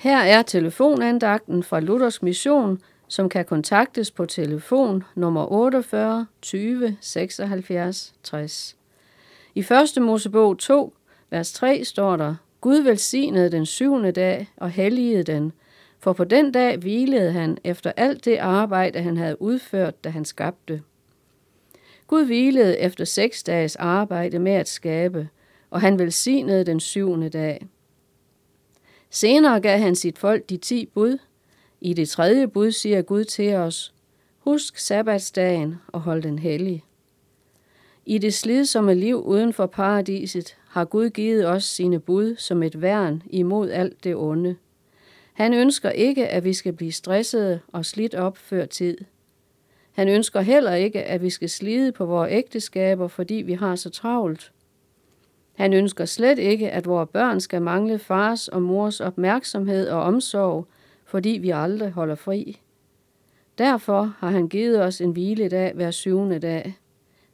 Her er telefonandagten fra Luthers Mission, som kan kontaktes på telefon nummer 48 20 76 60. I 1. Mosebog 2, vers 3 står der, Gud velsignede den syvende dag og helligede den, for på den dag hvilede han efter alt det arbejde, han havde udført, da han skabte. Gud hvilede efter seks dages arbejde med at skabe, og han velsignede den syvende dag. Senere gav han sit folk de ti bud. I det tredje bud siger Gud til os, husk sabbatsdagen og hold den hellig. I det slidsomme liv uden for paradiset har Gud givet os sine bud som et værn imod alt det onde. Han ønsker ikke, at vi skal blive stressede og slidt op før tid. Han ønsker heller ikke, at vi skal slide på vores ægteskaber, fordi vi har så travlt. Han ønsker slet ikke, at vores børn skal mangle fars og mors opmærksomhed og omsorg, fordi vi aldrig holder fri. Derfor har han givet os en hviledag hver syvende dag.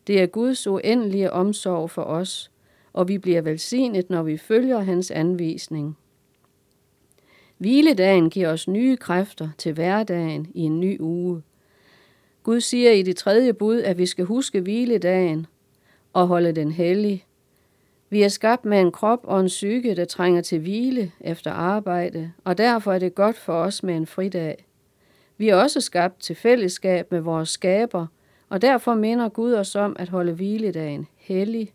Det er Guds uendelige omsorg for os, og vi bliver velsignet, når vi følger hans anvisning. Hviledagen giver os nye kræfter til hverdagen i en ny uge. Gud siger i det tredje bud, at vi skal huske hviledagen og holde den hellig. Vi er skabt med en krop og en psyke, der trænger til hvile efter arbejde, og derfor er det godt for os med en fridag. Vi er også skabt til fællesskab med vores skaber, og derfor minder Gud os om at holde hviledagen hellig.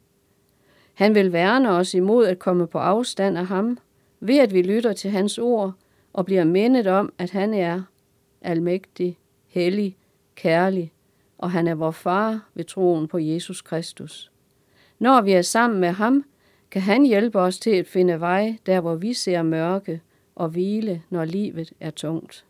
Han vil værne os imod at komme på afstand af ham, ved at vi lytter til hans ord og bliver mindet om, at han er almægtig, hellig, kærlig, og han er vor far ved troen på Jesus Kristus. Når vi er sammen med ham, kan han hjælpe os til at finde vej der, hvor vi ser mørke og hvile, når livet er tungt.